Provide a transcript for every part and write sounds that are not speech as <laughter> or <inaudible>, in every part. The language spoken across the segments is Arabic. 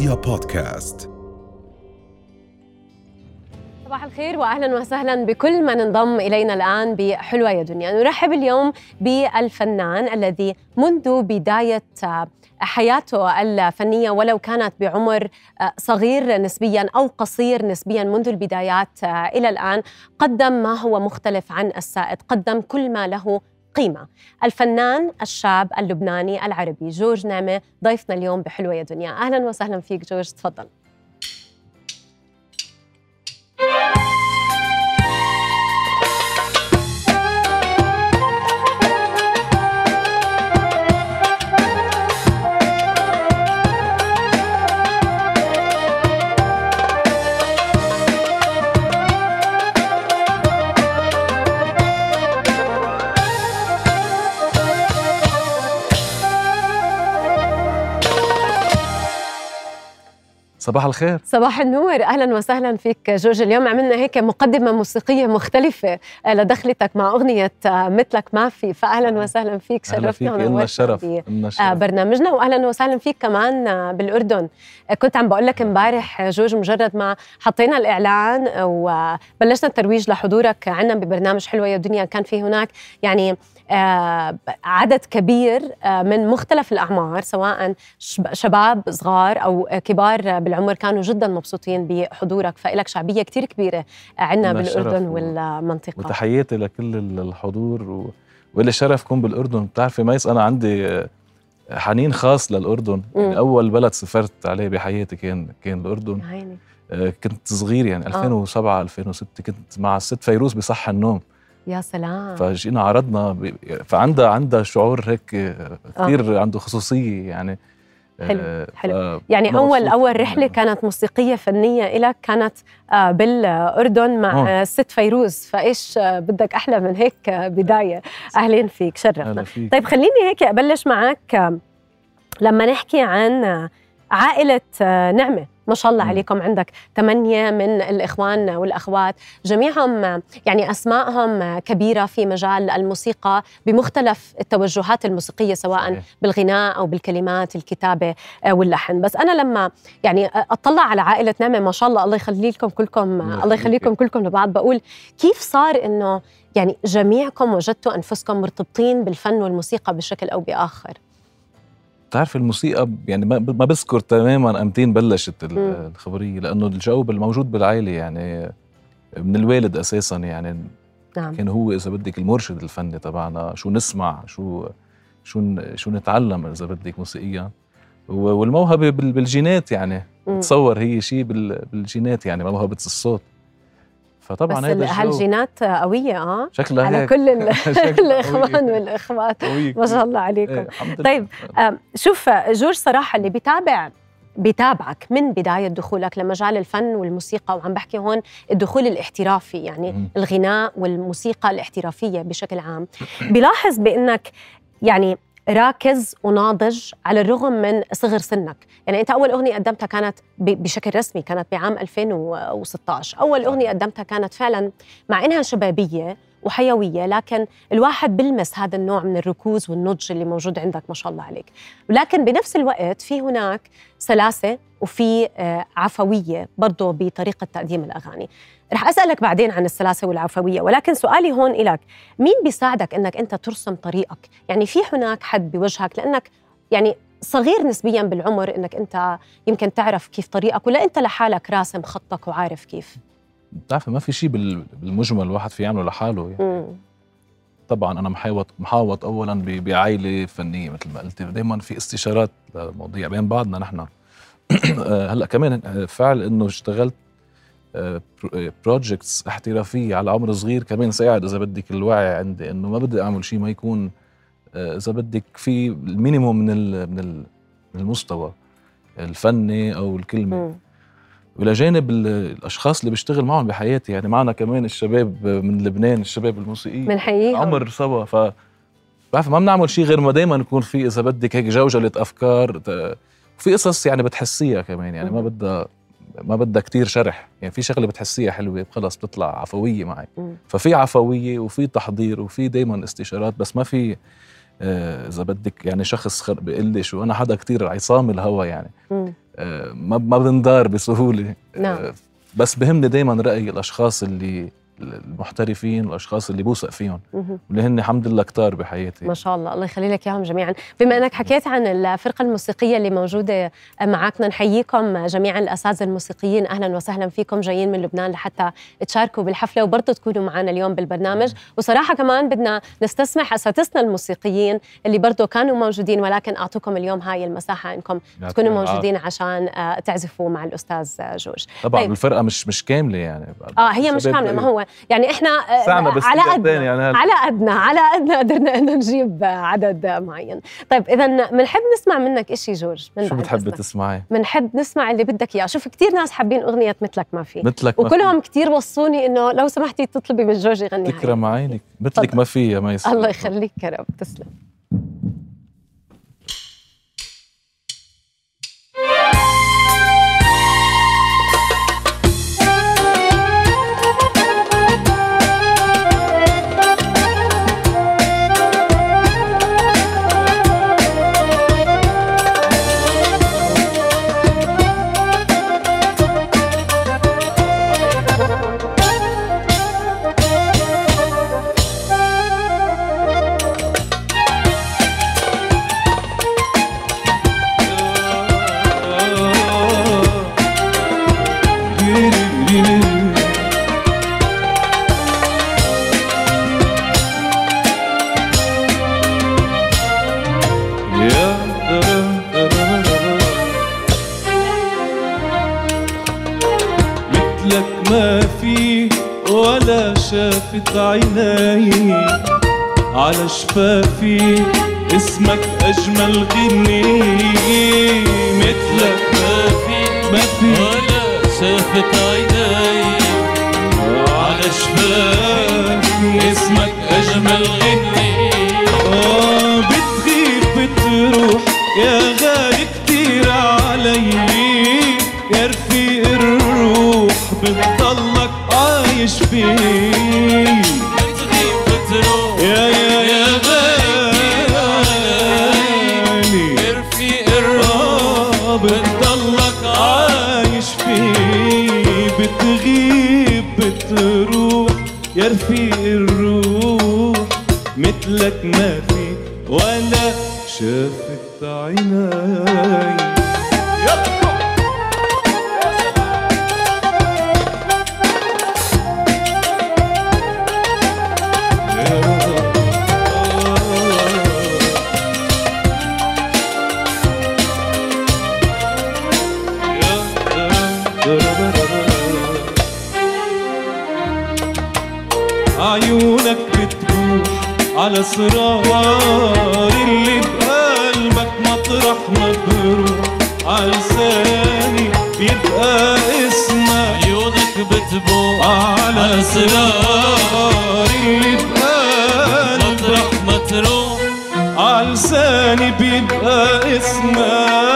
رؤيا بودكاست. صباح الخير واهلا وسهلا بكل من انضم إلينا الآن بحلوه يا دنيا، نرحب اليوم بالفنان الذي منذ بداية حياته الفنية ولو كانت بعمر صغير نسبيا أو قصير نسبيا منذ البدايات إلى الآن قدم ما هو مختلف عن السائد، قدم كل ما له قيمة. الفنان الشاب اللبناني العربي جورج نعمة ضيفنا اليوم بحلوة يا دنيا. أهلا وسهلا فيك جورج تفضل. صباح الخير. صباح النور. أهلا وسهلا فيك جورج. اليوم عملنا هيك مقدمة موسيقية مختلفة لدخلتك مع أغنية مثلك ما في. فاهلا وسهلا فيك. شرفتنا ونورتنا الشرف برنامجنا. واهلا وسهلا فيك كمان بالأردن. كنت عم بقول لك امبارح جورج مجرد ما حطينا الإعلان وبلشنا الترويج لحضورك عندنا ببرنامج حلوة يا دنيا كان في هناك. يعني آه، عدد كبير آه، من مختلف الأعمار سواء شباب صغار أو كبار بالعمر كانوا جدا مبسوطين بحضورك. فإلك شعبية كتير كبيرة عندنا بالأردن والمنطقة. وتحياتي لكل الحضور و... ولي شرف كون بالأردن. بتعرفي ميس أنا عندي آه، حنين خاص للأردن. يعني أول بلد سافرت عليه بحياتي كان كان الأردن. عيني. كنت صغير يعني 2007 2006 كنت مع الست فيروز بصح النوم. يا سلام فجينا عرضنا. فعندها عندها شعور هيك كثير آه. عنده خصوصية يعني حلو آه حلو يعني أول أول رحلة كانت موسيقية فنية لك كانت آه بالأردن مع آه. الست فيروز فإيش آه بدك أحلى من هيك بداية أهلين فيك شرفنا فيك. طيب خليني هيك أبلش معك لما نحكي عن عائلة آه، نعمة ما شاء الله عليكم. عندك ثمانية من الإخوان والأخوات. جميعهم يعني أسمائهم كبيرة في مجال الموسيقى بمختلف التوجهات الموسيقية سواء. بالغناء أو بالكلمات الكتابة واللحن. بس أنا لما يعني أطلع على عائلة نعمة ما شاء الله الله يخلي لكم كلكم الله يخليكم كلكم لبعض بقول كيف صار إنه يعني جميعكم وجدتوا أنفسكم مرتبطين بالفن والموسيقى بشكل أو بآخر؟ بتعرف الموسيقى يعني ما بذكر تماما أمتين بلشت الخبرية لأنه الجو الموجود بالعائلة يعني من الوالد أساسا يعني نعم. كان هو إذا بدك المرشد الفني تبعنا شو نسمع شو شو شو نتعلم إذا بدك موسيقيا. والموهبة بالجينات يعني تصور هي شيء بالجينات يعني موهبة الصوت. فطبعا هذا هالجينات قوية؟ آه. شكلها على هيك. كل <laughs> الاخوان والاخوات ما شاء الله عليكم. إيه طيب شوف جورج صراحة اللي بيتابع بيتابعك من بداية دخولك لمجال الفن والموسيقى وعم بحكي هون الدخول الاحترافي يعني م. الغناء والموسيقى الاحترافية بشكل عام. بيلاحظ بأنك يعني راكز وناضج على الرغم من صغر سنك. يعني إنت أول أغنية قدمتها كانت بشكل رسمي كانت بعام 2016 أول أغنية قدمتها كانت فعلا مع إنها شبابية وحيوية لكن الواحد بلمس هذا النوع من الركوز والنضج اللي موجود عندك ما شاء الله عليك. ولكن بنفس الوقت في هناك سلاسة وفي آه، عفوية برضه بطريقة تقديم الأغاني. رح أسألك بعدين عن السلاسة والعفوية ولكن سؤالي هون لك مين بيساعدك إنك أنت ترسم طريقك؟ يعني في هناك حد بوجهك لأنك يعني صغير نسبيا بالعمر إنك أنت يمكن تعرف كيف طريقك ولا أنت لحالك راسم خطك وعارف كيف؟ بتعرفي ما في شيء بالمجمل الواحد في يعمله لحاله يعني. طبعا أنا محاوط محاوط اولا بعائلة فنية مثل ما قلتي دائما في استشارات لمواضيع بين بعضنا نحن. هلا كمان فعل إنه اشتغلت projects احترافية على عمر صغير كمان ساعد إذا بدك الوعي عندي إنه ما بدي أعمل شيء ما يكون آه، إذا بدك في ال minimum من من المستوى الفني أو الكلمة. وإلى جانب الأشخاص اللي بشتغل معهم بحياتي يعني معنا كمان الشباب من لبنان الشباب الموسيقيين. بنحييهم عمر سوا ف بعرف ما بنعمل شيء غير ما دائما يكون في إذا بدك هيك جوجلة أفكار وفي قصص يعني بتحسيها كمان يعني ما بدها ما بدها كتير شرح يعني في شغلة بتحسيها حلوة خلص بتطلع عفوية معي. ففي عفوية وفي تحضير وفي دائما استشارات بس ما في آه، إذا بدك يعني شخص بيقول لي شو أنا حدا كتير عصام الهوى يعني. ما ما بنضار بسهولة. نعم. بس بهمني دائما رأي الأشخاص اللي المحترفين والاشخاص اللي بوثق فيهم. واللي هن الحمد لله كتار بحياتي. ما شاء الله. الله يخلي لك اياهم جميعا. بما إنك حكيت عن الفرقة الموسيقية اللي موجودة معك نحييكم جميعا الأساتذة الموسيقيين. أهلا وسهلا فيكم جايين من لبنان لحتى تشاركوا بالحفلة وبرضه تكونوا معنا اليوم بالبرنامج. وصراحة كمان بدنا نستسمح أساتذتنا الموسيقيين اللي برضه كانوا موجودين ولكن أعطوكم اليوم هاي المساحة إنكم تكونوا موجودين عشان آه، تعزفوا مع الأستاذ جورج. طبعا طيب. الفرقة مش مش كاملة يعني. آه هي مش كاملة. ما هو يعني إحنا آه، على قدنا يعني على قدنا على قدنا قدرنا إنه نجيب عدد معين. طيب إذا بنحب نسمع منك شيء جورج؟ من شو بتحبي تسمعي؟ بنحب نسمع اللي بدك إياه. شوف كثير ناس حابين أغنية مثلك ما في. مثلك وكلهم كثير وصوني إنه لو سمحتي تطلبي من جورج يغني تكرم عينك. مثلك ما في يا ميس الله يخليك يا رب. تسلم. أجمل غني الروح مثلك ما في ولا شافت عيناي الأسرار اللي بقلبك مطرح ما بروح عالساني بيبقى اسمك عيونك بتبوح على الأسرار اللي بقلبك مطرح ما تروح عالساني بيبقى اسمك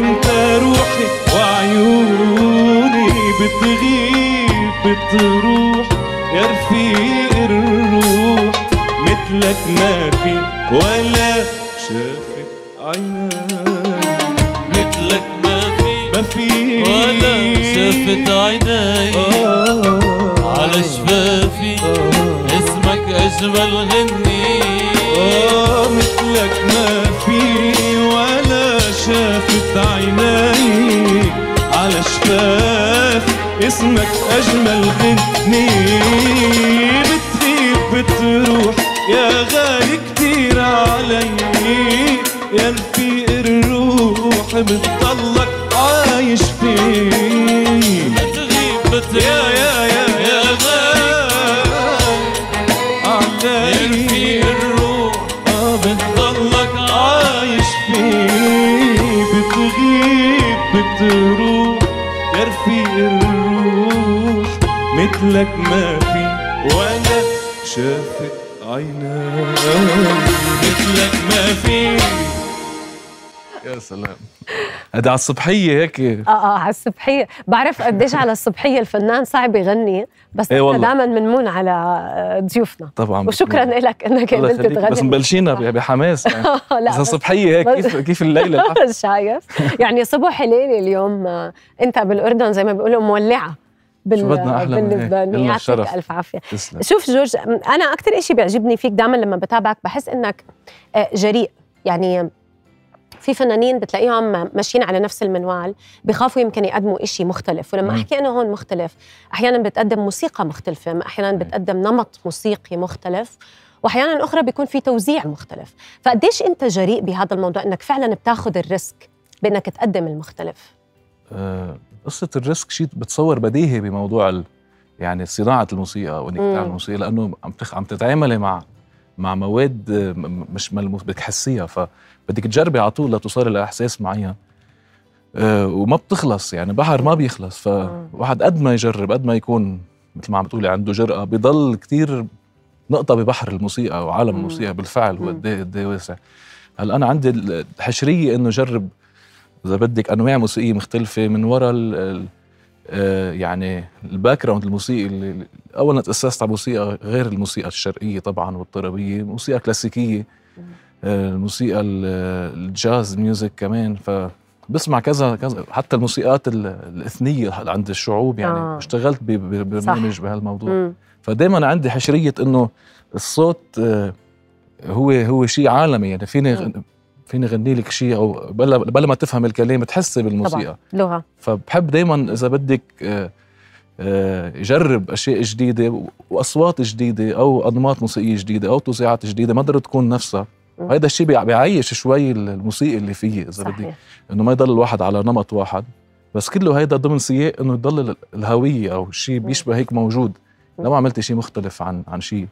انت روحي وعيوني بتغيب بتروح يا رفيق الروح مثلك ما في ولا شافت عيناي. مثلك ما في ما في ولا شافت عيناي. آه. على شفافي اسمك أجمل غني. آه مثلك ما في شافت عيناي على شفاف اسمك أجمل غني بتغيب بتروح يا غالي كتير علي يا رفيق الروح بتضلك عايش فيه. بتغيب بتروح مثلك ما في ولا شافت عيناي. مثلك ما في. يا سلام. هذا على الصبحية هيك. آه آه على الصبحية. بعرف قديش على الصبحية الفنان صعب يغني بس إيه إحنا دائما بنمون على آه، ضيوفنا. طبعا. وشكرا لك إنك قدرت تغني. بس مبلشينا بحماس. <laughs> يعني. لا بس الصبحية هيك كيف كيف الليلة؟ <laughs> شايف. يعني صبح ليلي اليوم آه، أنت بالأردن زي ما بيقولوا مولعة. بال... باللبنانية يعطيك ألف عافية. تسلم. شوف جورج أنا أكثر شيء بيعجبني فيك دائما لما بتابعك بحس إنك آه، جريء. يعني في فنانين بتلاقيهم ماشيين على نفس المنوال بخافوا يمكن يقدموا إشي مختلف. ولما أحكي أنا هون مختلف أحيانا بتقدم موسيقى مختلفة أحيانا بتقدم نمط موسيقي مختلف واحيانا أخرى بيكون في توزيع مختلف. فقديش أنت جريء بهذا الموضوع إنك فعلا بتاخذ الريسك بإنك تقدم المختلف؟ أه قصة الريسك شيء بتصور بديهي بموضوع ال... يعني صناعة الموسيقى وانك تعمل الموسيقى لأنه عم تخ... عم تتعاملي مع مع مواد مش ملموس بدك تحسيها فبدك تجربي على طول لتوصلي لإحساس معين. أه وما بتخلص يعني بحر ما بيخلص. فواحد قد ما يجرب قد ما يكون مثل ما عم بتقولي عنده جرأة بضل كتير نقطة ببحر الموسيقى وعالم الموسيقى بالفعل هو قد إيه قد إيه واسع. هلأ أنا عندي الحشرية إنه جرب إذا بدك أنواع موسيقية مختلفة من وراء آه، يعني ال background الموسيقي اللي اولا تأسست على موسيقى غير الموسيقى الشرقية طبعا والطربية موسيقى كلاسيكيه آه، الموسيقى ال jazz music كمان ف بسمع كذا كذا حتى الموسيقات الإثنية عند الشعوب يعني آه. اشتغلت ببرنامج بهالموضوع. فدائما عندي حشرية إنه الصوت آه، هو هو شيء عالمي يعني فيني فيني اغني لك شيء أو بلا بلا ما تفهم الكلام تحسي بالموسيقى. طبعا لغة. فبحب دائما إذا بدك آه، آه، جرب أشياء جديدة وأصوات جديدة أو أنماط موسيقية جديدة أو توزيعات جديدة ما ضروري تكون نفسها. وهذا الشيء بيعيش شوي الموسيقى اللي فيه إذا بدك. إنه ما يضل الواحد على نمط واحد. بس كله هيدا ضمن سياق إنه يضل الهوية أو شيء بيشبه هيك موجود. لو عملت شيء مختلف عن عن شيء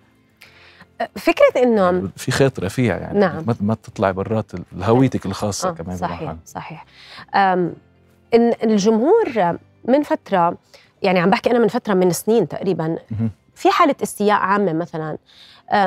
فكرة إنه في خيط رفيع يعني. نعم. ما تطلع برات هويتك الخاصة آه كمان صحيح بالواحد. صحيح. إن الجمهور من فترة يعني عم بحكي أنا من فترة من سنين تقريبا في حالة استياء عامة مثلا.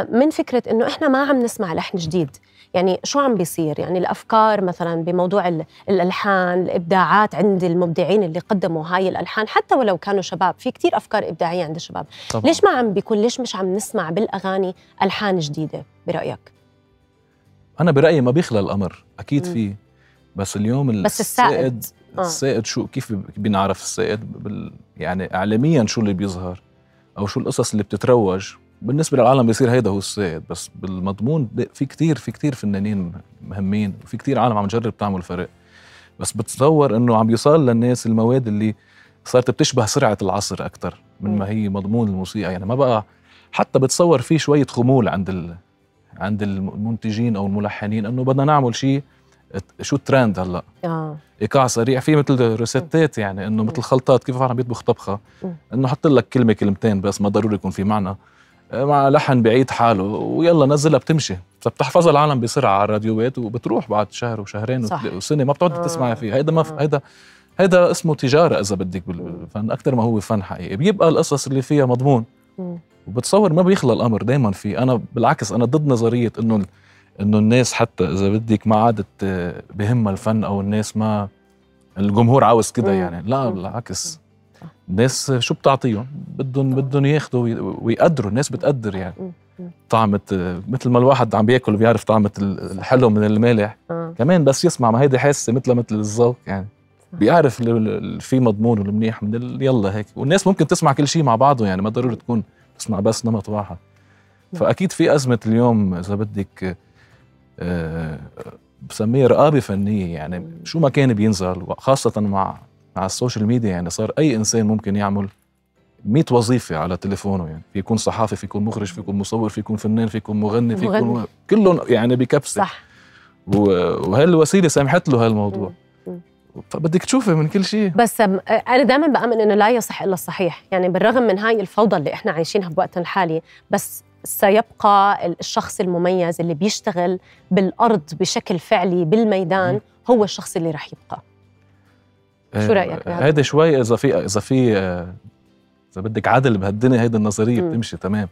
من فكرة إنه إحنا ما عم نسمع لحن جديد. يعني شو عم بيصير؟ يعني الأفكار مثلا بموضوع الألحان الإبداعات عند المبدعين اللي قدموا هاي الألحان حتى ولو كانوا شباب في كتير أفكار إبداعية عند الشباب. طبعا. ليش ما عم بيكون ليش مش عم نسمع بالأغاني ألحان جديدة؟ برأيك؟ أنا برأيي ما بيخلى الأمر أكيد في. بس اليوم بس السائد آه. السائد شو كيف بينعرف السائد؟ بال يعني اعلاميا شو اللي بيظهر؟ أو شو القصص اللي بتتروج؟ بالنسبة للعالم بيصير هيدا هو السائد بس بالمضمون في كتير في كتير فنانين مهمين وفي كتير عالم عم تجرب تعمل فرق. بس بتصور إنه عم يوصل للناس المواد اللي صارت بتشبه سرعة العصر أكثر من ما هي مضمون الموسيقى. يعني ما بقى حتى بتصور في شوية خمول عند ال... عند المنتجين أو الملحنين إنه بدنا نعمل شيء شو الترند هلأ؟ آه. إيقاع سريع. في مثل روسيتات يعني إنه مثل خلطات كيف عم يطبخ طبخة؟ إنه حط لك كلمة كلمتين بس ما ضروري يكون في معنى. مع لحن بعيد حاله ويلا نزلها بتمشي. فبتحفظها العالم بسرعة على الراديوات وبتروح بعد شهر وشهرين صح. وسنه ما بتقعد آه. تسمعي فيها. هيدا ما آه. هيدا هيدا اسمه تجارة إذا بدك بالفن أكثر ما هو فن حقيقي. بيبقى القصص اللي فيها مضمون. وبتصور ما بيخلى الأمر دائما في أنا بالعكس أنا ضد نظرية إنه إنه الناس حتى إذا بدك ما عادت بهمها الفن أو الناس ما الجمهور عاوز كده يعني. لا بالعكس. الناس شو بتعطيهم؟ بدهم بدهم ياخذوا ويقدروا الناس بتقدر يعني. طعمة مثل ما الواحد عم بياكل بيعرف طعمة الحلو من المالح. آه. كمان بس يسمع ما هيدي حاسة مثل مثل الذوق يعني. بيعرف في مضمون والمنيح من يلا هيك. والناس ممكن تسمع كل شيء مع بعضه يعني ما ضروري تكون تسمع بس نمط واحد. فأكيد في أزمة اليوم إذا بدك أه بسميها رقابة فنية يعني. شو ما كان بينزل خاصه مع مع السوشيال ميديا يعني صار أي إنسان ممكن يعمل 100 وظيفة على تليفونه يعني. في يكون صحافي في يكون مخرج في يكون مصور في يكون فنان في يكون مغني في يكون كلهم يعني بكبسة. صح. وهي الوسيله سمحت له هالموضوع. فبدك تشوفي من كل شيء. بس أنا دائما بأمن إنه لا يصح إلا الصحيح. يعني بالرغم من هاي الفوضى اللي إحنا عايشينها بوقتنا الحالي بس سيبقى الشخص المميز اللي بيشتغل بالأرض بشكل فعلي بالميدان هو الشخص اللي رح يبقى. شو رأيك؟ هيدا شوي إذا في إذا في إذا بدك عدل بهالدنيا هيدي النظرية بتمشي تمام.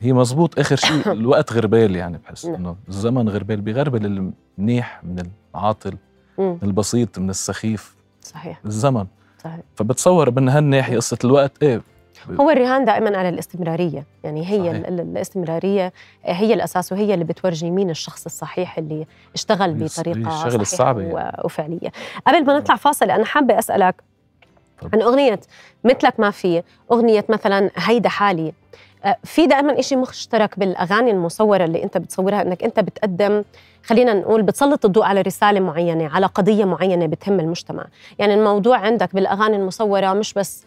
هي مزبوط آخر شيء <laughs> الوقت غربال يعني بحس إنه الزمن غربال بيغربل المنيح من العاطل مم. البسيط من السخيف. صحيح. الزمن. صحيح. فبتصور من هالناحية قصة الوقت إيه هو الرهان دائما على الاستمرارية. يعني هي صحيح. الاستمرارية هي الأساس وهي اللي بتورجي مين الشخص الصحيح اللي اشتغل بطريقة صحيحة الصعبة يعني. وفعلية. قبل ما نطلع فاصل أنا حابة أسألك عن أغنية مثلك ما في أغنية مثلا هيدا حالي. آه، في دائما شيء مشترك بالأغاني المصورة اللي أنت بتصورها إنك أنت بتقدم خلينا نقول بتسلط الضوء على رسالة معينة على قضية معينة بتهم المجتمع. يعني الموضوع عندك بالأغاني المصورة مش بس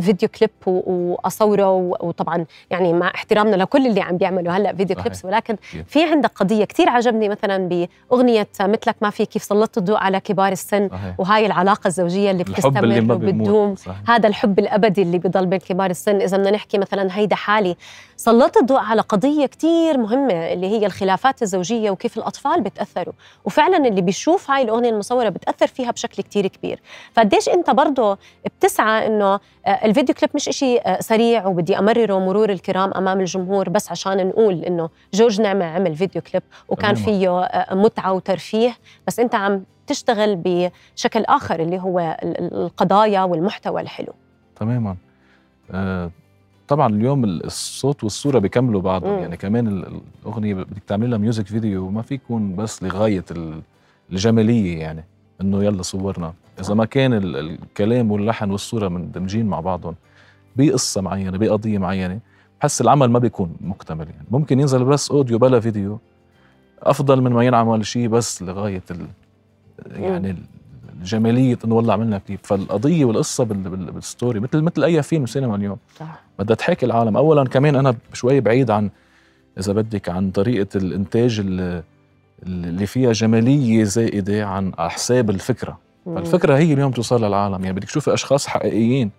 فيديو كليب وأصوره وطبعا يعني مع احترامنا لكل اللي عم بيعملوا هلأ فيديو كليبس. ولكن في عندك قضية كثير عجبني مثلا بأغنية مثلك ما في كيف سلطت الضوء على كبار السن. صحيح. وهي العلاقة الزوجية اللي بتستمر اللي وبتدوم. هذا الحب الأبدي اللي بضل بين كبار السن. إذا بدنا نحكي مثلا هيدا حالي. سلطت الضوء على قضية كثير مهمة اللي هي الخلافات الزوجية وكيف الأطفال بتأثروا. وفعلا اللي بيشوف هاي الأغنية المصورة بتأثر فيها بشكل كثير كبير. فقديش أنت برضه بتسعى إنه آه، الفيديو كليب مش إشي آه، سريع وبدي أمرره مرور الكرام أمام الجمهور بس عشان نقول إنه جورج نعمة عمل فيديو كليب وكان فيه آه، متعة وترفيه. بس أنت عم تشتغل بشكل آخر اللي هو القضايا والمحتوى الحلو. تماما. طبعا اليوم الصوت والصورة بيكملوا بعضهم. يعني كمان الأغنية بدك تعمل لها music video ما في يكون بس لغاية الجمالية يعني إنه يلا صورنا. إذا ما كان الكلام واللحن والصورة مندمجين مع بعضهم بقصة معينة بقضية معينة بحس العمل ما بيكون مكتمل يعني. ممكن ينزل بس audio بلا فيديو أفضل من ما ينعمل شيء بس لغاية ال يعني الجماليه انه والله عملنا كليب فالقضية والقصة بالستوري مثل مثل أي فيلم سينما اليوم. صح. بدها تحكي العالم. اولا كمان أنا شوي بعيد عن إذا بدك عن طريقة الإنتاج اللي فيها جمالية زائدة عن حساب الفكرة. فالفكرة هي اليوم توصل للعالم. يعني بدك تشوفي أشخاص حقيقيين.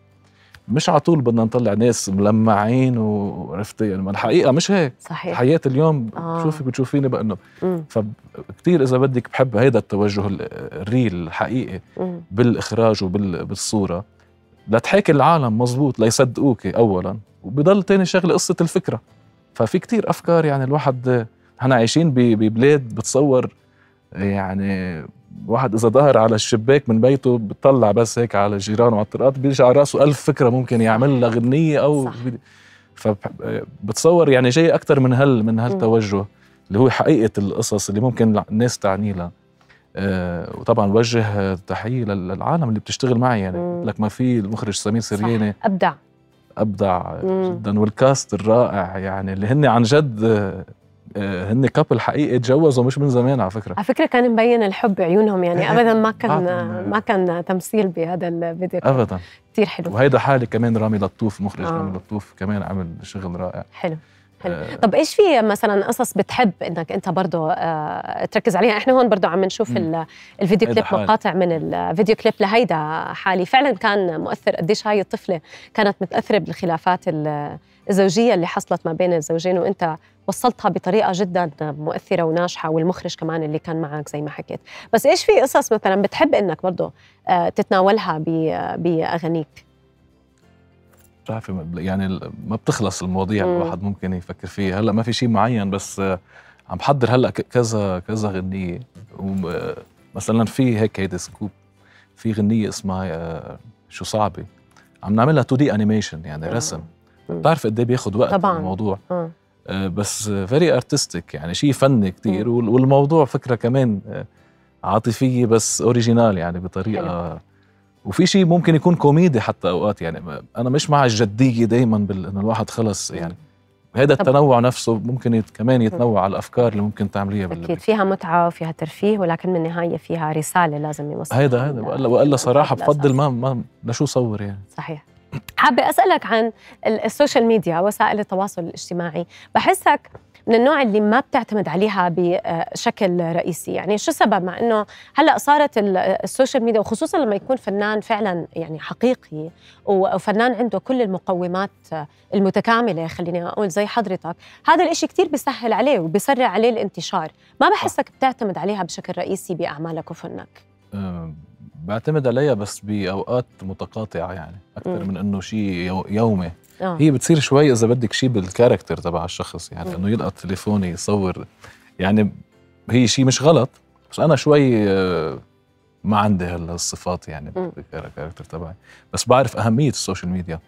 مش على طول بدنا نطلع ناس ملمعين وعرفتي يعني الحقيقة مش هيك. صحيح. حياة اليوم آه. بتشوفي بتشوفيني بانه فكتير إذا بدك بحب هيدا التوجه الريل الحقيقي مم. بالإخراج وبالصوره لتحاكي العالم مزبوط ليصدقوك اولا. وبضل تاني شغلة قصة الفكرة. ففي كتير أفكار يعني الواحد إحنا عايشين ببلاد بتصور يعني واحد إذا ظهر على الشباك من بيته بتطلع بس هيك على جيرانه على الطرقات بيجي على رأسه ألف فكرة ممكن يعمل لها غنية أو صح. فبتصور يعني جاي أكثر من هال من هالتوجه اللي هو حقيقة القصص اللي ممكن الناس تعني لها. آه وطبعا وجه تحية للعالم اللي بتشتغل معي يعني. لك ما في المخرج سمير سرياني. أبدع. أبدع مم. جدا والكاست الرائع يعني اللي هن عن جد هن كابل حقيقي تجوزوا مش من زمان على فكرة. على فكرة كان مبين الحب بعيونهم يعني إيه، ابدا ما كان ما كان تمثيل بهذا الفيديو. ابدا. كثير حلو. وهيدا حالي كمان رامي لطوف مخرج آه. رامي لطوف كمان عمل شغل رائع. حلو حلو. آه. طب إيش في مثلا قصص بتحب إنك أنت برضه آه تركز عليها؟ إحنا هون برضه عم نشوف الفيديو كليب مقاطع من الفيديو كليب لهيدا حالي. فعلا كان مؤثر. قديش هاي الطفلة كانت متأثرة بالخلافات الزوجية اللي حصلت ما بين الزوجين وأنت وصلتها بطريقة جدا مؤثرة وناجحة والمخرج كمان اللي كان معك زي ما حكيت. بس إيش في قصص مثلا بتحب إنك برضه آه، تتناولها بأغانيك؟ بتعرفي يعني ما بتخلص المواضيع مم. الواحد ممكن يفكر فيها. هلأ ما في شيء معين بس آه، عم بحضر هلأ كذا كذا غنية. مثلا في هيك هيدي scoop. في غنية اسمها شو صعبة؟ عم نعملها 2D animation يعني رسم. بتعرف قد إيه بياخذ وقت طبعا. الموضوع؟ آه. آه، بس very artistic يعني شيء فني كثير والموضوع فكرة كمان آه، عاطفية بس original يعني بطريقة حلو. وفي شيء ممكن يكون كوميدي حتى أوقات يعني أنا مش مع الجدية دائما إنه الواحد خلص يعني هذا التنوع نفسه ممكن كمان يتنوع على الأفكار اللي ممكن تعمليها أكيد فيها متعة وفيها ترفيه ولكن بالنهايه فيها رسالة لازم يوصلها. هيدا هيدا والا وإلا صراحة بفضل ما ما لشو صور يعني. صحيح. حابة أسألك عن ال social media وسائل التواصل الاجتماعي. بحسك من النوع اللي ما بتعتمد عليها بشكل رئيسي. يعني شو السبب؟ مع إنه هلأ صارت ال social media وخصوصا لما يكون فنان فعلا يعني حقيقي وفنان عنده كل المقومات المتكاملة خليني أقول زي حضرتك هذا الإشي كتير بيسهل عليه وبيسرع عليه الانتشار. ما بحسك بتعتمد عليها بشكل رئيسي بأعمالك وفنك؟ بعتمد عليها بس بأوقات متقاطعة يعني أكثر من إنه شيء يومي. أوه. هي بتصير شوي إذا بدك شيء بال character تبع الشخص يعني إنه يلقط تليفوني يصور. يعني هي شيء مش غلط بس أنا شوي آه، ما عندي هالصفات يعني بال character تبعي. بس بعرف أهمية ال social media.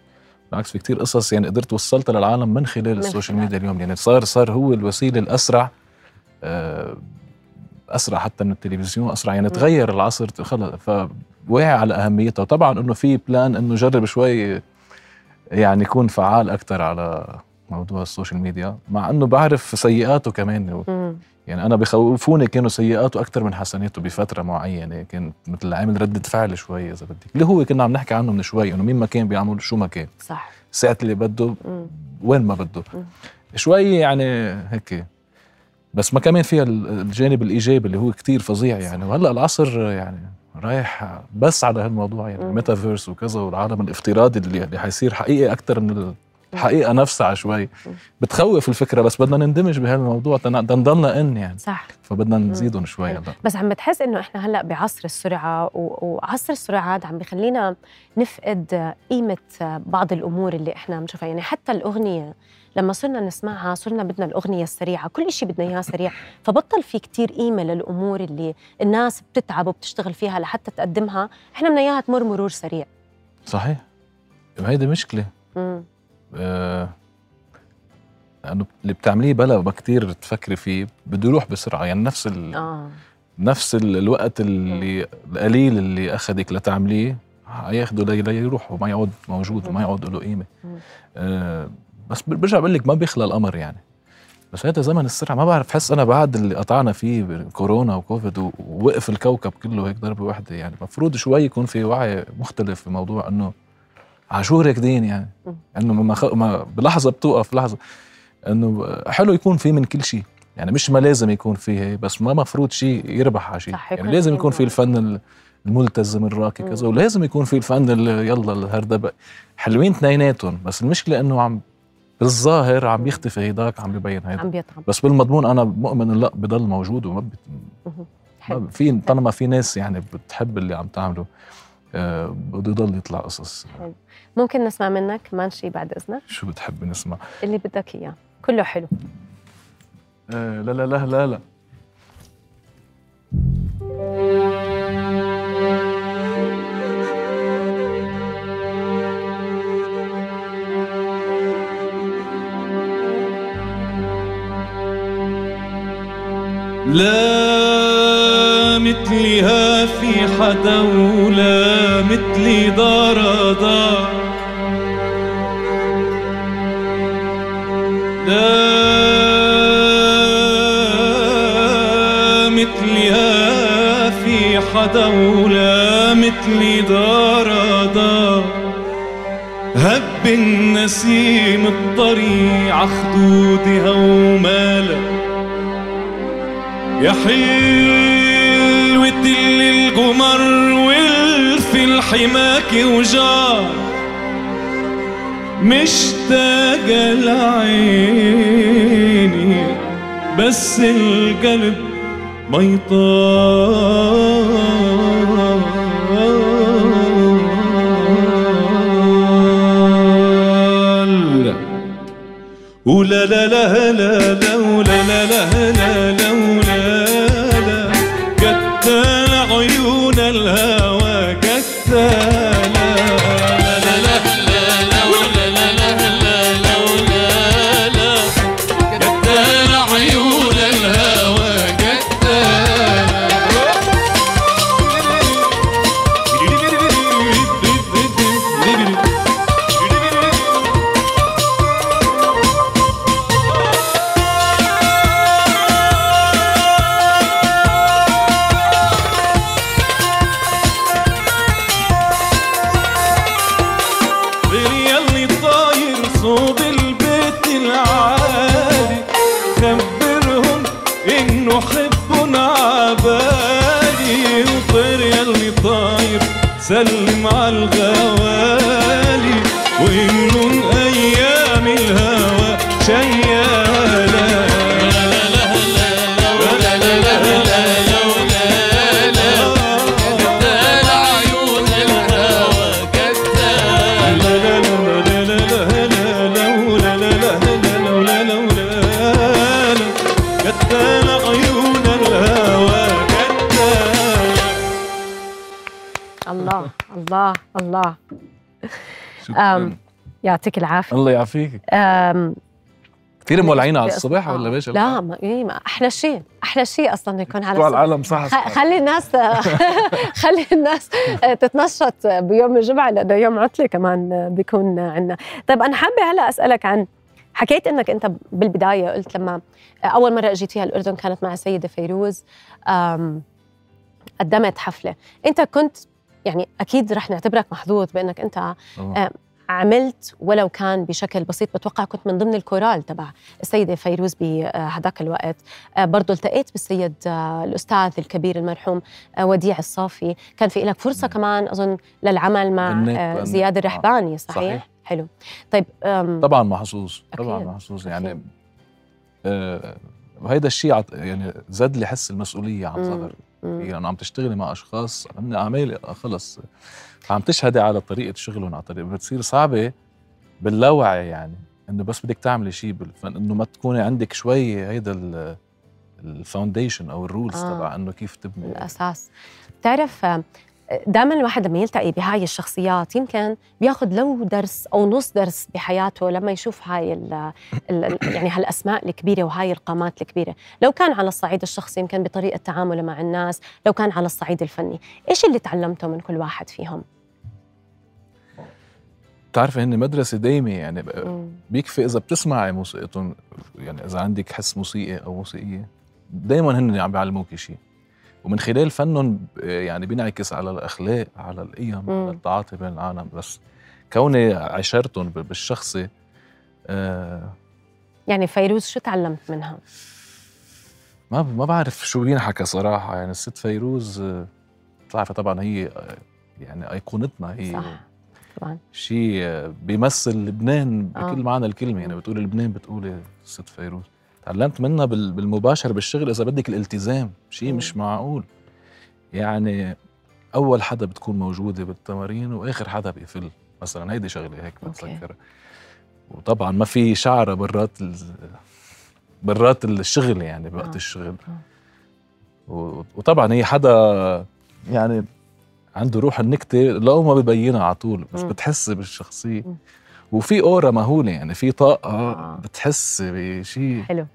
بالعكس في كتير قصص يعني قدرت وصلتها للعالم من خلال ال social media اليوم. يعني صار صار هو الوسيلة الأسرع آه، أسرع حتى من التلفزيون أسرع يعني تغير العصر خلص فواعي على اهميتها وطبعا إنه في plan إنه جرب شوي يعني يكون فعال أكثر على موضوع ال social media مع إنه بعرف سيئاته كمان. يعني أنا بخوفوني كانوا سيئاته أكثر من حسناته بفترة معينة كان مثل عامل ردة فعل شوي إذا بدك. اللي هو كنا عم نحكي عنه من شوي إنه مين ما كان بيعمل شو ما كان. صح. ساعة اللي بده وين ما بده. شوي يعني هيك بس ما كمان فيها الجانب الإيجابي اللي هو كتير فظيع يعني. وهلأ العصر يعني رايح بس على هالموضوع يعني. الميتافيرس وكذا والعالم الافتراضي اللي, اللي حيصير حقيقي أكثر من الحقيقة نفسها شوي. بتخوف الفكرة بس بدنا نندمج بهالموضوع. نضلنا إن يعني. صح. فبدنا نزيدهم شوي هلأ. بس عم بتحس إنه إحنا هلأ بعصر السرعة وعصر السرعات عم بخلينا نفقد قيمة بعض الأمور اللي إحنا بنشوفها. يعني حتى الأغنية لما صرنا نسمعها صرنا بدنا الأغنية السريعة كل شيء بدنا إياه سريع فبطل في كتير قيمة للأمور اللي الناس بتتعب وبتشتغل فيها لحتى تقدمها. إحنا بدنا إياها تمر مرور سريع. صحيح. هيدي مشكلة. امم آه لأنه اللي بتعمليه بلا ما كثير تفكري فيه بده يروح بسرعة. يعني نفس ال... آه. نفس الوقت اللي القليل اللي اخذك لتعمليه حياخده ليروح وما يعود موجود وما يعود له قيمة. آه بس برجع بقول لك ما بيخلى الامر يعني. بس هذا زمن السرعة ما بعرف حس أنا بعد اللي قطعنا فيه كورونا وكوفيد ووقف الكوكب كله هيك ضربة واحدة يعني. المفروض شوي يكون في وعي مختلف بموضوع إنه عاشور راكدين يعني. إنه ما, خ... ما بلحظة بتوقف لحظة. إنه حلو يكون في من كل شيء يعني. مش ما لازم يكون في بس ما مفروض شيء يربح على شيء يعني. لازم يكون في الفن الملتزم الراقي كذا. ولازم يكون في الفن يلا الهردبه حلوين اثنيناتهم بس المشكلة إنه عم بالظاهر عم يختفي هيداك عم ببين هيدا. عم بيطعم. بس بالمضمون أنا مؤمن لا بضل موجود وما بت... في طالما في ناس يعني بتحب اللي عم تعمله آه بده يضل يطلع قصص. حلو. ممكن نسمع منك كمان شيء بعد إذنك؟ شو بتحب نسمع؟ اللي بدك إياه. كله حلو. آه لا لا لا لا لا. لا مثلها في حدا ولا مثلي دار دار لا مثلها في حدا ولا مثلي دار دار هب النسيم الطريع خدودها ومالك يا حلوة القمر والفي حماك وجار مشتاقة لعيني بس القلب ما يطال. ولا لا لا لا لا ولا لا لا لا لا قلبي شكرا يعطيك العافية. الله يعافيك. كثير مولعين على الصبح ولا ماشي لا ما, إيه ما أحلى شيء أحلى شيء أصلا يكون على الصبح. العالم صح خلي الناس <laughs> خلي الناس تتنشط بيوم الجمعة لأنه يوم عطلة كمان بيكون عندنا طيب أنا حابة هلا أسألك عن حكيت إنك أنت بالبداية قلت لما أول مرة اجيتيها الاردن كانت مع السيده فيروز قدمت حفلة. أنت كنت يعني أكيد رح نعتبرك محظوظ بأنك أنت عملت ولو كان بشكل بسيط بتوقع كنت من ضمن الكورال تبع السيدة فيروز بهذاك الوقت. آه، برضو التقيت بالسيد آه، الأستاذ الكبير المرحوم آه، وديع الصافي. كان في لك فرصة كمان أظن للعمل مع زياد الرحباني صحيح؟ صحيح. حلو. طيب طبعا محظوظ طبعا محظوظ. يعني آه وهيدا الشيء يعني زاد لي حس المسؤولية عن صغر يعني عم تشتغلي مع أشخاص هن اعمال خلص. عم تشهدي على طريقة شغلهم على طريقة بتصير صعبة باللاوعي يعني إنه بس بدك تعملي شيء بالفن إنه ما تكوني عندك شوي هيدا ال foundation أو ال rules آه. تبع إنه كيف تبني. الأساس. بتعرف دائما الواحد لما يلتقي بهاي الشخصيات يمكن بياخذ لو درس أو نص درس بحياته لما يشوف هاي ال ال يعني هالأسماء الكبيرة وهاي القامات الكبيرة، لو كان على الصعيد الشخصي يمكن بطريقة تعامله مع الناس، لو كان على الصعيد الفني، إيش اللي تعلمته من كل واحد فيهم؟ بتعرفي هن مدرسة دايمة يعني بيكفي إذا بتسمعي موسيقتهم يعني إذا عندك حس موسيقي أو موسيقية دايما هن عم بيعلموكي شيء ومن خلال فنهم يعني بينعكس على الأخلاق على القيم على التعاطي بين العالم. بس كوني عشرتهم بالشخصي آه يعني فيروز شو تعلمت منها؟ ما ما بعرف شو بينحكى صراحة. يعني الست فيروز بتعرفي طبعا هي يعني أيقونتنا. هي صح. طبعا. شيء بيمثل لبنان بكل آه. معنى الكلمة. يعني بتقولي لبنان بتقولي الست فيروز. تعلمت منها بالمباشر بالشغل إذا بدك الالتزام شيء مش معقول. يعني أول حدا بتكون موجودة بالتمارين وآخر حدا بيفل مثلا هيدي شغلة هيك بتذكرها. وطبعا ما في شعره برات برات الشغل يعني بوقت آه. الشغل. آه. وطبعا هي حدا يعني عنده روح النكتة لو ما ببينها على طول بس بتحس بالشخصية. وفي أورا مهولة يعني في طاقة آه. بتحس بشيء حلو.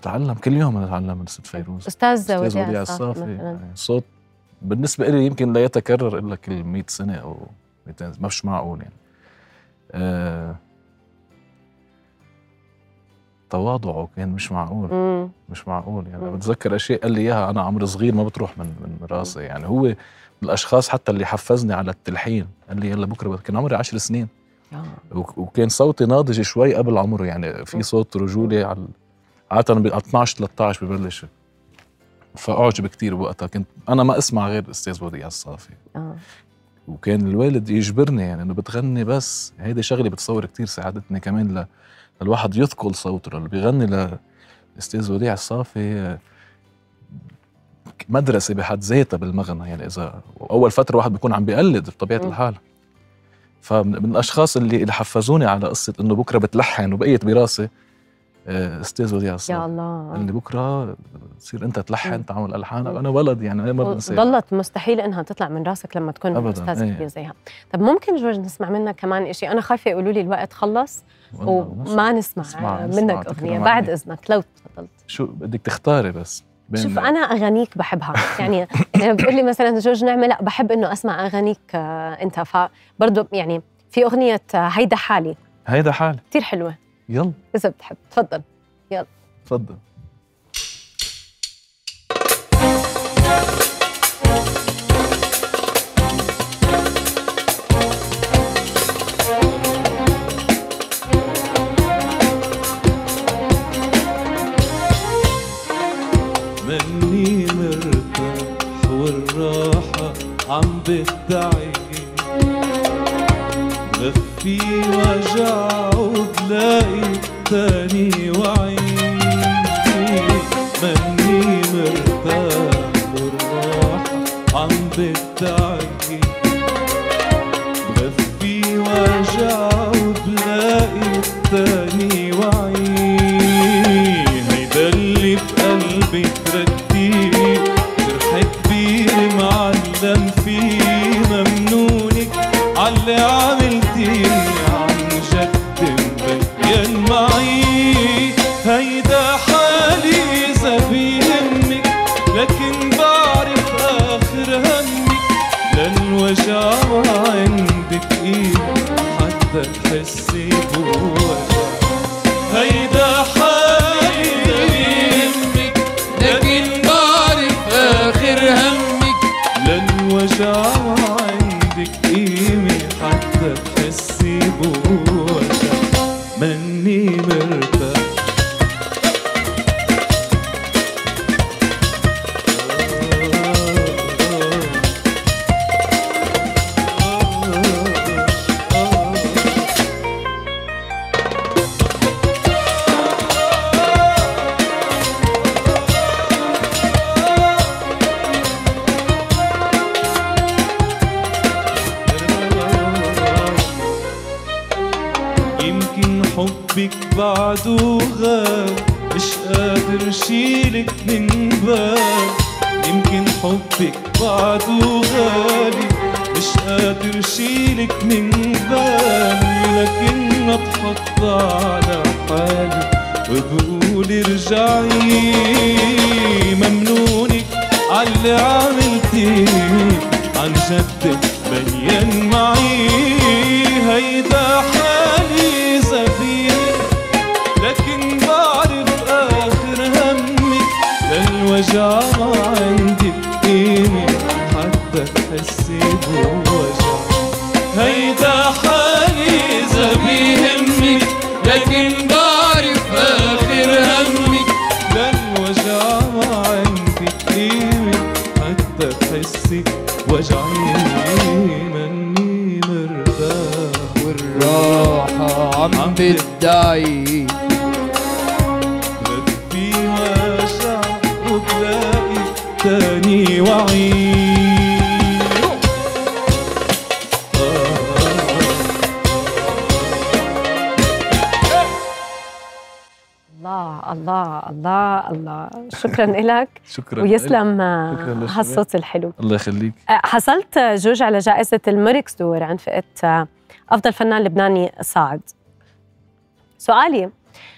بتعلم كل يوم نتعلم من ست فيروز. أستاذ وديع الصافي يعني صوت بالنسبة لي يمكن لا يتكرر إلا كل 100 سنة أو 200 مش معقول يعني. آه تواضعه كان مش معقول مم. مش معقول يعني. مم. بتذكر أشياء قال لي إياها أنا عمري صغير ما بتروح من من راسي يعني. هو الأشخاص حتى اللي حفزني على التلحين قال لي يلا بكرة كان عمري 10 سنين. آه. وكان صوتي ناضج شوي قبل عمره يعني في صوت رجولي على عادة ب 12 13 ببلش. فأعجب كثير بوقتها. كنت أنا ما أسمع غير الاستاذ وديع الصافي. آه. وكان الوالد يجبرني يعني إنه بتغني بس. هيدي شغلة بتصور كثير ساعدتني كمان ل... للواحد يثقل صوته اللي بيغني للاستاذ وديع الصافي مدرسة بحد ذاتها بالمغنى. يعني إذا أول فترة واحد بيكون عم بيقلد بطبيعة الحال. فمن الأشخاص اللي اللي حفزوني على قصة إنه بكرة بتلحن وبقيت براسي آه، أستاذ وديع يا الله. اللي بكرة تصير أنت تلحن تعمل الحان أنا ولد يعني ما بنسى. ضلت مستحيل إنها تطلع من راسك لما تكون أستاذ كبير زيها. طب ممكن جورج نسمع منك كمان شيء أنا خايفة يقولوا لي الوقت خلص وما نسمع, نسمع منك أغنية بعد إذنك. لو تفضلت. شو بدك تختاري بس؟ شوف أنا أغانيك بحبها. يعني يعني بتقول لي مثلا جورج نعمة لا بحب إنه أسمع أغانيك آه، أنت. فبرضه يعني في أغنية آه، هيدا حالي. هيدا حالي. كثير حلوة. يلا. إذا بتحب تفضل. يلا. تفضل. عم بدعي بخفي وجع وبلاقي تاني وعيني مني مرتاح بالراحة عم بدعي تحسي وجعي مني مرتاح. والراحة عم بتدعي بدي وجع وبلاقي تاني وعي شكرا <laughs> لك شكرا ويسلم. هالصوت الحلو. الله يخليك. أه، حصلت جوج على جائزة الميركس دور عن فئة أه، أفضل فنان لبناني صاعد. سؤالي.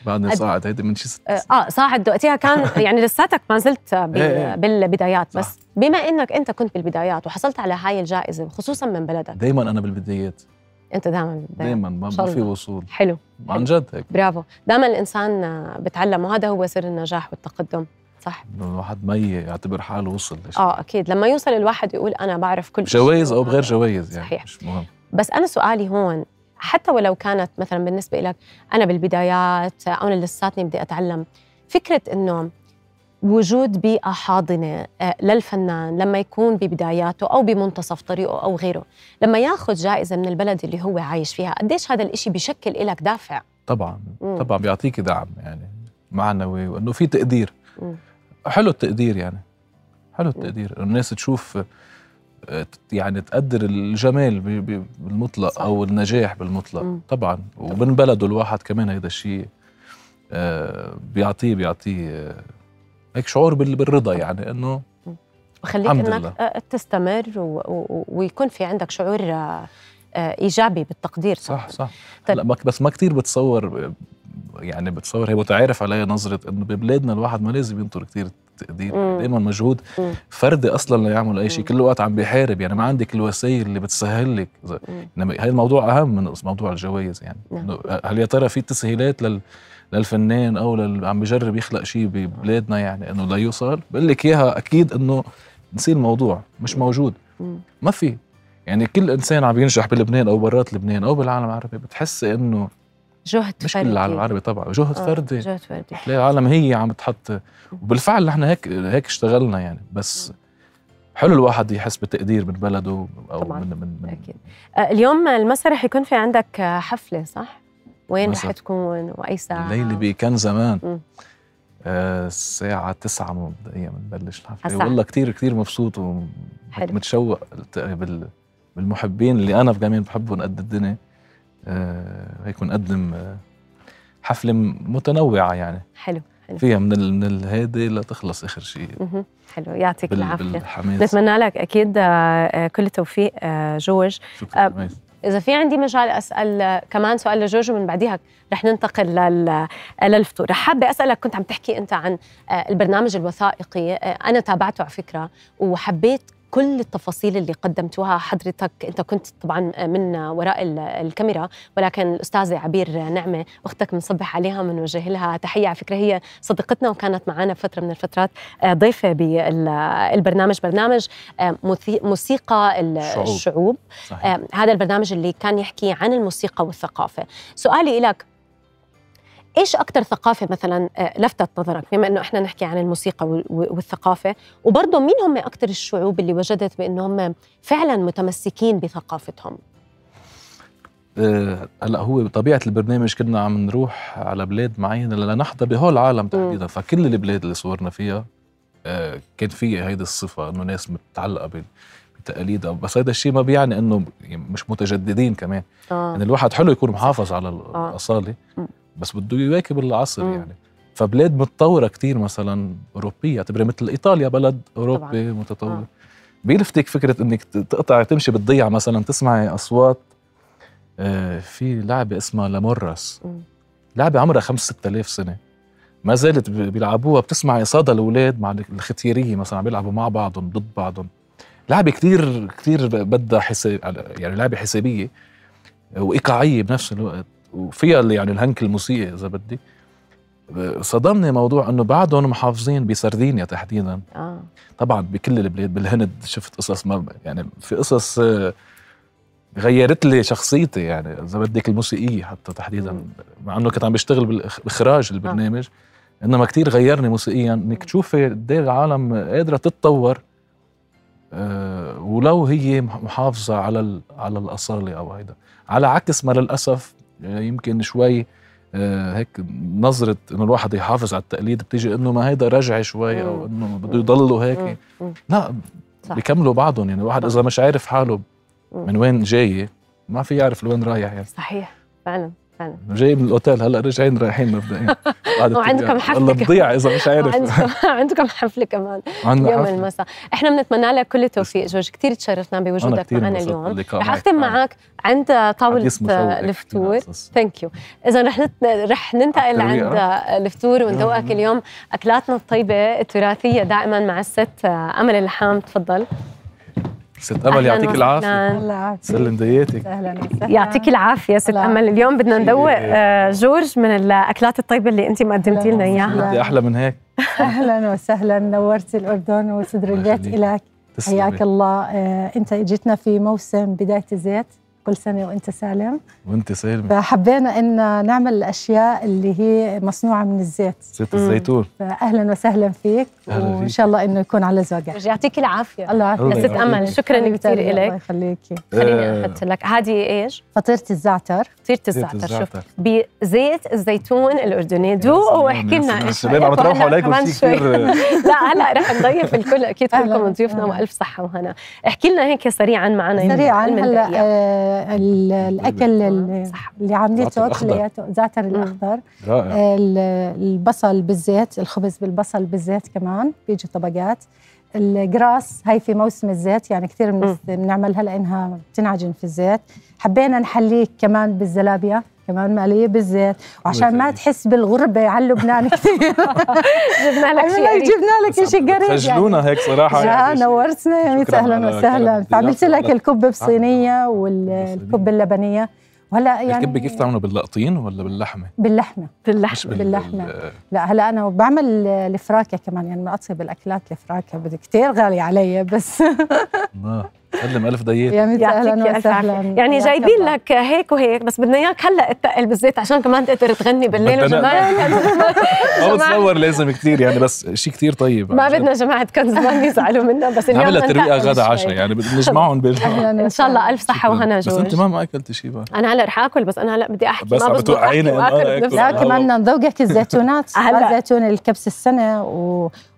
بعدني قد- صاعد هيدي من شي ست آه آه، صاعد. وقتها كان <laughs> يعني لساتك ما زلت بال- إيه إيه. بالبدايات صح. بس بما إنك أنت كنت بالبدايات وحصلت على هاي الجائزة خصوصا من بلدك. دايما أنا بالبدايات. أنت دائما دايما ما في. وصول. حلو. عن جد هيك. برافو. دائما الإنسان بتعلم وهذا هو سر النجاح والتقدم. صح. الواحد ما يعتبر حاله وصل لشيء. آه أكيد. لما يوصل الواحد يقول أنا بعرف كل شيء. جوائز أو بغير جوائز يعني صحيح. مش مهم. بس أنا سؤالي هون حتى ولو كانت مثلا بالنسبة لك أنا بالبدايات أو أنا لساتني بدي أتعلم فكرة إنه وجود بيئة حاضنة آه، للفنان لما يكون ببداياته أو بمنتصف طريقه أو غيره. لما ياخذ جائزة من البلد اللي هو عايش فيها قديش هذا الإشي بشكل لك دافع؟ طبعا مم. طبعا بيعطيك دعم يعني معنوي وإنه في تقدير. مم. حلو التقدير يعني. حلو التقدير. إنه الناس تشوف آه، يعني تقدر الجمال بالمطلق صح. أو النجاح بالمطلق. مم. طبعا. ومن بلده الواحد كمان هيدا الشيء آه، بيعطيه بيعطيه هيك شعور بال- بالرضا يعني إنه وخليك الحمد إنك لله. آه، تستمر و... و... ويكون في عندك شعور آه، إيجابي بالتقدير صح. صح طيب. لا بس ما كتير بتصور يعني بتصور هي متعارف عليها نظرة إنه ببلادنا الواحد ما لازم ينطر كتير تقدير. دائما مجهود مم. فردي أصلا ليعمل أي شيء. كل الوقت عم بيحارب يعني ما عندك الوسائل اللي بتسهل لك. إنما هاي الموضوع أهم من موضوع الجوائز يعني نعم. هل يا ترى في تسهيلات لل للفنان أو لل عم بيجرب يخلق شيء ببلادنا يعني إنه ليوصل بقول لك إياها أكيد إنه نسي الموضوع مش موجود. ما في. يعني كل إنسان عم ينجح بلبنان أو برات لبنان أو بالعالم العربي بتحس إنه جهد مش فردي. كل العالم العربي طبعا جهد آه، فردي. جهد فردي. تلاقي العالم هي عم تحط. وبالفعل نحن هيك هيك اشتغلنا يعني. بس حلو الواحد يحس بالتقدير من بلده أو طبعاً، من من, من أكيد. آه، اليوم المسرح يكون في عندك حفلة صح؟ وين رح. تكون وأي ساعة؟ الليلة بكان زمان مم. آه الساعة تسعة مبدئيا بنبلش الحفلة. والله كتير كتير مبسوط. ومتشوق بالمحبين اللي أنا كمان بحبهم قد الدنيا آه هيك بنقدم آه حفلة متنوعة يعني حلو حلو فيها من ال من الهادي لتخلص آخر شيء. حلو يعطيك بالحماس نتمنى لك آه، كل التوفيق جورج شكرا. إذا في عندي مجال أسأل كمان سؤال لجورج ومن بعديها رح ننتقل لل... للفطور. رح حابة أسألك كنت عم تحكي أنت عن آه، البرنامج الوثائقي. آه، أنا تابعته على فكرة وحبيت كل التفاصيل اللي قدمتوها حضرتك أنت كنت طبعا من وراء الكاميرا ولكن الاستاذه عبير نعمة أختك بنصبح عليها بنوجه لها تحية على فكرة هي صديقتنا وكانت معنا فترة من الفترات آه، ضيفة بالبرنامج برنامج آه، موسيقى الشعوب. صحيح. آه، هذا البرنامج اللي كان يحكي عن الموسيقى والثقافة. سؤالي لك إيش أكثر ثقافة مثلا آه، لفتت نظرك؟ بما إنه إحنا نحكي عن الموسيقى والثقافة وبرضه مين هم أكثر الشعوب اللي وجدت بانهم فعلا متمسكين بثقافتهم؟ آه، هلأ هو بطبيعة البرنامج كنا عم نروح على بلاد معينة لنحظى بهول العالم تحديدا. فكل البلاد اللي صورنا فيها آه، كان في هيدي الصفة إنه ناس متعلقة بتقاليدها. بس هذا الشيء ما بيعني إنه مش متجددين كمان. آه. يعني الواحد حلو يكون محافظ على الأصالة. آه. بس بده يواكب العصر مم. يعني. فبلاد متطورة كتير مثلا أوروبية اعتبرها مثل إيطاليا بلد أوروبي طبعا. متطور آه. بيلفتك فكرة إنك تقطع تمشي بالضيعة مثلا تسمعي أصوات آه في لعبة اسمها لامورس لعبة عمرها 5 6000 سنة. ما زالت بيلعبوها بتسمعي صدى الأولاد مع الختيارية مثلا عم بيلعبوا مع بعضهم ضد بعضهم. لعبة كتير كتير بدها حساب يعني لعبة حسابية وإيقاعية بنفس الوقت. وفيها اللي يعني الهنك الموسيقي إذا بدي. صدمني موضوع إنه بعدهم محافظين بسردينيا تحديدا. آه. طبعا بكل البلاد بالهند شفت قصص ما يعني في قصص آه، غيرت لي شخصيتي يعني إذا بدك الموسيقية حتى تحديدا. مع إنه كنت عم بشتغل باخراج البرنامج. آه. إنما كتير غيرني موسيقيا. إنك تشوفي قد إيه العالم قادرة تتطور أه ولو هي محافظة على على الأصالة أو هيدا. على عكس ما للأسف يمكن شوي آه، هيك نظرة إنه الواحد يحافظ على التقليد بتيجي إنه ما هيدا رجعي شوي أو إنه بده يضلوا هيك. لا صح. بيكملوا بعضهم. يعني الواحد إذا مش عارف حاله من وين جاي ما في يعرف لوين رايح يعني. صحيح فعلا. فعلا. جاي من الأوتيل هلأ راجعين رايحين مبدئيا. <laughs> وعندكم حفلة والله بتضيع إذا مش عارف. عندكم <laughs> <laughs> عندكم حفلة كمان. يوم المساء. إحنا بنتمنى لك كل التوفيق. جورج كثير تشرفنا بوجودك معنا اليوم. رح أختم معك عند طاولة الفطور thank you إذا رح رح ننتقل عند الفطور وندوقك اليوم. أكلاتنا الطيبة التراثية دائما مع الست أمل اللحام. تفضل. ست أمل يعطيك العافية. يسلم دياتك أهلا وسهلا. يعطيك العافية ست أمل. اليوم بدنا ندوق آه، جورج من الأكلات الطيبة اللي انت مقدمتي لنا إياها. بدي أحلى من هيك. أهلا وسهلا. نورتي الأردن وصدر البيت الك حياك الله. آه، أنت اجيتنا في موسم بداية الزيت. كل سنة وأنت سالم. وأنت سالم فحبينا إن نعمل الأشياء اللي هي مصنوعة من الزيت. زيت الزيتون. فأهلا وسهلا فيك. أهلا وإن شاء الله إنه يكون على ذوقك يعطيك العافية. الله يعافيك. يا ست أمل. شكرا كثير لك الله يخليكي خليني أحط لك. هذه إيش؟ فطيرة الزعتر. فطيرة الزعتر. شوف. بزيت الزيتون الأردني. دوق واحكي لنا الشباب عم تروحوا عليكم شيء كثير. <laughs> لا هلا رح نضيف الكل. أكيد كلكم ضيوفنا وألف صحة وهنا. احكي لنا هيك سريعا معنا سريعا. هلأ الأكل اللي عملته كلياته زعتر الأخضر. رائع. البصل بالزيت الخبز بالبصل بالزيت كمان بيجي طبقات. الجراس هاي في موسم الزيت يعني كثير بنعملها لأنها بتنعجن في الزيت. حبينا نحليه كمان بالزلابيا كمان مقلية بالزيت. وعشان ما تحس بالغربة على لبنان كثير. <laughs> جبنا لك شيء جبنا لك شيء قريب سجلونا يعني. هيك صراحة يعني. نورتنا. يا ميت أهلا وسهلا. فعملت لك الكبه بصينيه والكبه اللبنية. وهلا يعني الكبه كيف تعملوا باللقطين ولا باللحمة؟ باللحمة. باللحمة. باللحمة. لا هلا أنا بعمل الفراكة كمان. يعني من اطيب الاكلات الفراكة بدي كثير غالي علي بس. الله سلم ألف دقيقة. يا أهلا وسهلا. يعني جايبين لك هيك وهيك بس بدنا إياك هلأ تقل بالزيت عشان كمان تقدر تغني بالليل وجماعه ما بتصور لازم كثير يعني بس شيء كثير طيب. ما بدنا جماعة كنز ما <laughs> يزعلوا منا بس اليوم عملت ترويقه غدا عشاء يعني بنجمعهم إن شاء الله ألف صحة وهنا جوج بس أنت ما ما أكلت شيء بقى. أنا هلأ رح آكل بس أنا هلأ بدي أحكي بس ما بتوقعيني لا كمان نذوقك الزيتونات. <laughs> زيتون الكبس السنة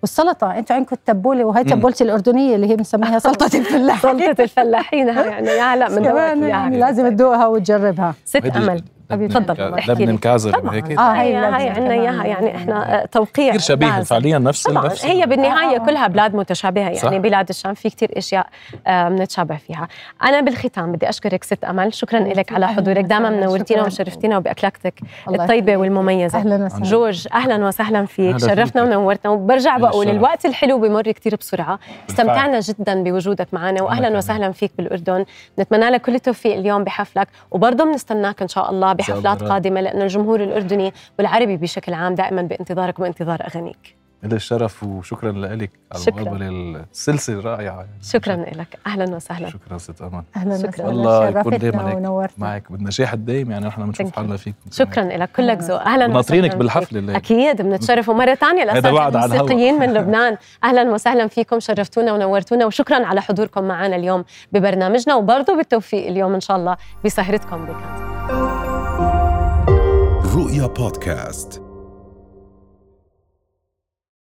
والسلطة. أنتوا عندكم التبولة وهي تبولتي الأردنية اللي هي بنسميها <laughs> سلطة الفلاحين سلطه الفلاحين يعني. يا هلا من يعني لازم تدوقها وتجربها. ست امل تفضل. لبنان كازر هيك. آه هي هي عندنا إياها. يعني إحنا توقيع كثير شبيه فعليا نفس طبعا. نفس هي بالنهاية كلها بلاد متشابهة. يعني صح. بلاد الشام في كثير أشياء بنتشابه فيها. أنا بالختام بدي أشكرك ست أمل. شكرا لك على حضورك. دائما منورتينا وشرفتينا باكلاتك الطيبة والمميزة. أهلا وسهلا. جورج أهلا وسهلا فيك. شرفتنا ونورتنا وبرجع بقول الوقت الحلو بمر كثير بسرعة. استمتعنا جدا بوجودك معنا. واهلا وسهلا فيك بالأردن. نتمنى لك كل التوفيق اليوم بحفلك. وبرضه بنستناك إن شاء الله بحفلات قادمة لأنه الجمهور الأردني والعربي بشكل عام دائما بانتظارك وانتظار أغانيك. لي الشرف وشكرا لك على المقابلة السلسلة الرائعة يعني. شكرا لك أهلا وسهلا. شكرا ست أمان. أهلا شكرا. الله يكون دائما معك. بالنجاح الدائم يعني نحن بنشوف حالنا فيك شكرا لك كلك ذوق. أهلا وسهلا. ناطرينك بالحفلة اللي أكيد. بنتشرف. ومرة ثانية الاساتذه الموسيقيين من <laughs> لبنان. أهلا وسهلا فيكم. شرفتونا ونورتونا. وشكرا على حضوركم معنا اليوم ببرنامجنا. وبرضه بالتوفيق اليوم إن شاء الله بسهرتكم بكات رؤيا بودكاست.